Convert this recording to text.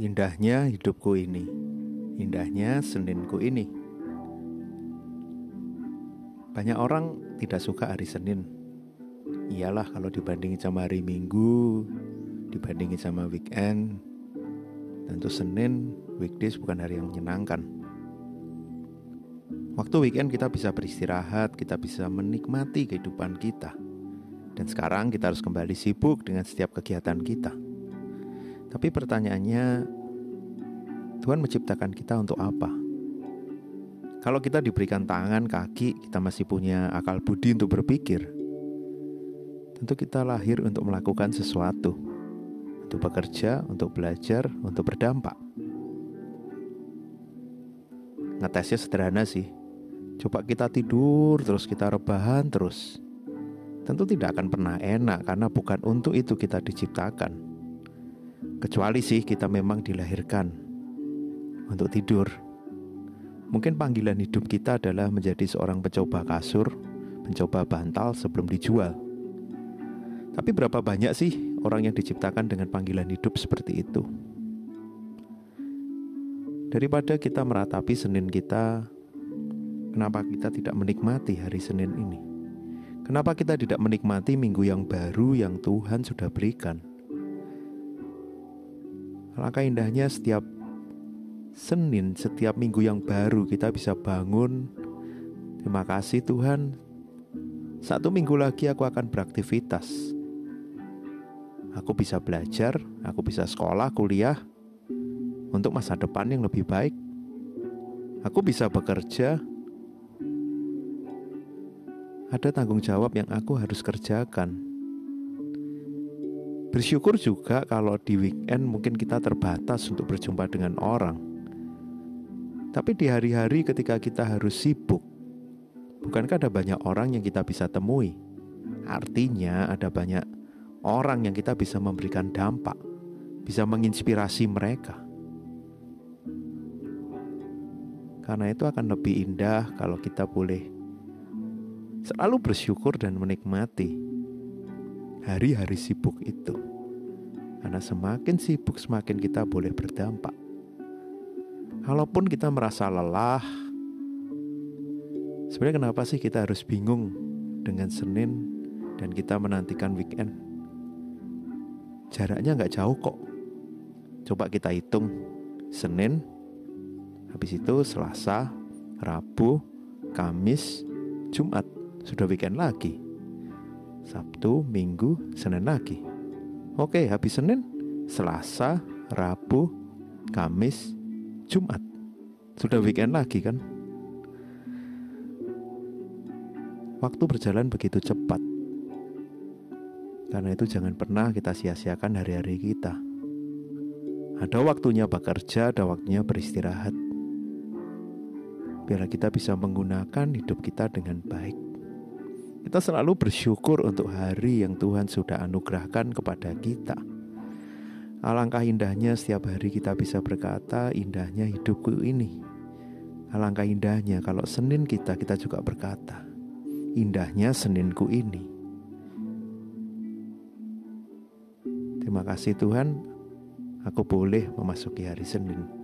Indahnya hidupku ini, indahnya Seninku ini. Banyak orang tidak suka hari Senin. Iyalah kalau dibandingin sama hari Minggu, dibandingin sama weekend, tentu Senin, weekdays bukan hari yang menyenangkan. Waktu weekend kita bisa beristirahat, kita bisa menikmati kehidupan kita. Dan sekarang kita harus kembali sibuk dengan setiap kegiatan kita. Tapi pertanyaannya, Tuhan menciptakan kita untuk apa? Kalau kita diberikan tangan, kaki, kita masih punya akal budi untuk berpikir. Tentu kita lahir untuk melakukan sesuatu, untuk bekerja, untuk belajar, untuk berdampak. Ngetesnya sederhana sih. Coba kita tidur terus kita rebahan terus. Tentu tidak akan pernah enak karena bukan untuk itu kita diciptakan. Kecuali sih kita memang dilahirkan untuk tidur. Mungkin panggilan hidup kita adalah menjadi seorang pencoba kasur, pencoba bantal sebelum dijual. Tapi berapa banyak sih orang yang diciptakan dengan panggilan hidup seperti itu? Daripada kita meratapi Senin kita, kenapa kita tidak menikmati hari Senin ini? Kenapa kita tidak menikmati minggu yang baru yang Tuhan sudah berikan? Alangkah indahnya setiap Senin, setiap minggu yang baru kita bisa bangun. Terima kasih Tuhan. Satu minggu lagi aku akan beraktivitas. Aku bisa belajar, aku bisa sekolah, kuliah untuk masa depan yang lebih baik. Aku bisa bekerja. Ada tanggung jawab yang aku harus kerjakan. Bersyukur juga kalau di weekend mungkin kita terbatas untuk berjumpa dengan orang. Tapi di hari-hari ketika kita harus sibuk, bukankah ada banyak orang yang kita bisa temui? Artinya ada banyak orang yang kita bisa memberikan dampak, bisa menginspirasi mereka. Karena itu akan lebih indah kalau kita boleh selalu bersyukur dan menikmati hari-hari sibuk itu. Karena semakin sibuk, semakin kita boleh berdampak. Kalaupun kita merasa lelah, sebenarnya kenapa sih kita harus bingung dengan Senin dan kita menantikan weekend? Jaraknya nggak jauh kok. Coba kita hitung Senin, habis itu Selasa, Rabu, Kamis, Jumat, sudah weekend lagi. Sabtu, Minggu, Senin lagi. Oke, habis Senin, Selasa, Rabu, Kamis, Jumat. Sudah weekend lagi kan? Waktu berjalan begitu cepat. Karena itu jangan pernah kita sia-siakan hari-hari kita. Ada waktunya bekerja, ada waktunya beristirahat. Biar kita bisa menggunakan hidup kita dengan baik. Kita selalu bersyukur untuk hari yang Tuhan sudah anugerahkan kepada kita. Alangkah indahnya setiap hari kita bisa berkata, indahnya hidupku ini. Alangkah indahnya kalau Senin kita, kita juga berkata, indahnya Seninku ini. Terima kasih Tuhan, aku boleh memasuki hari Senin.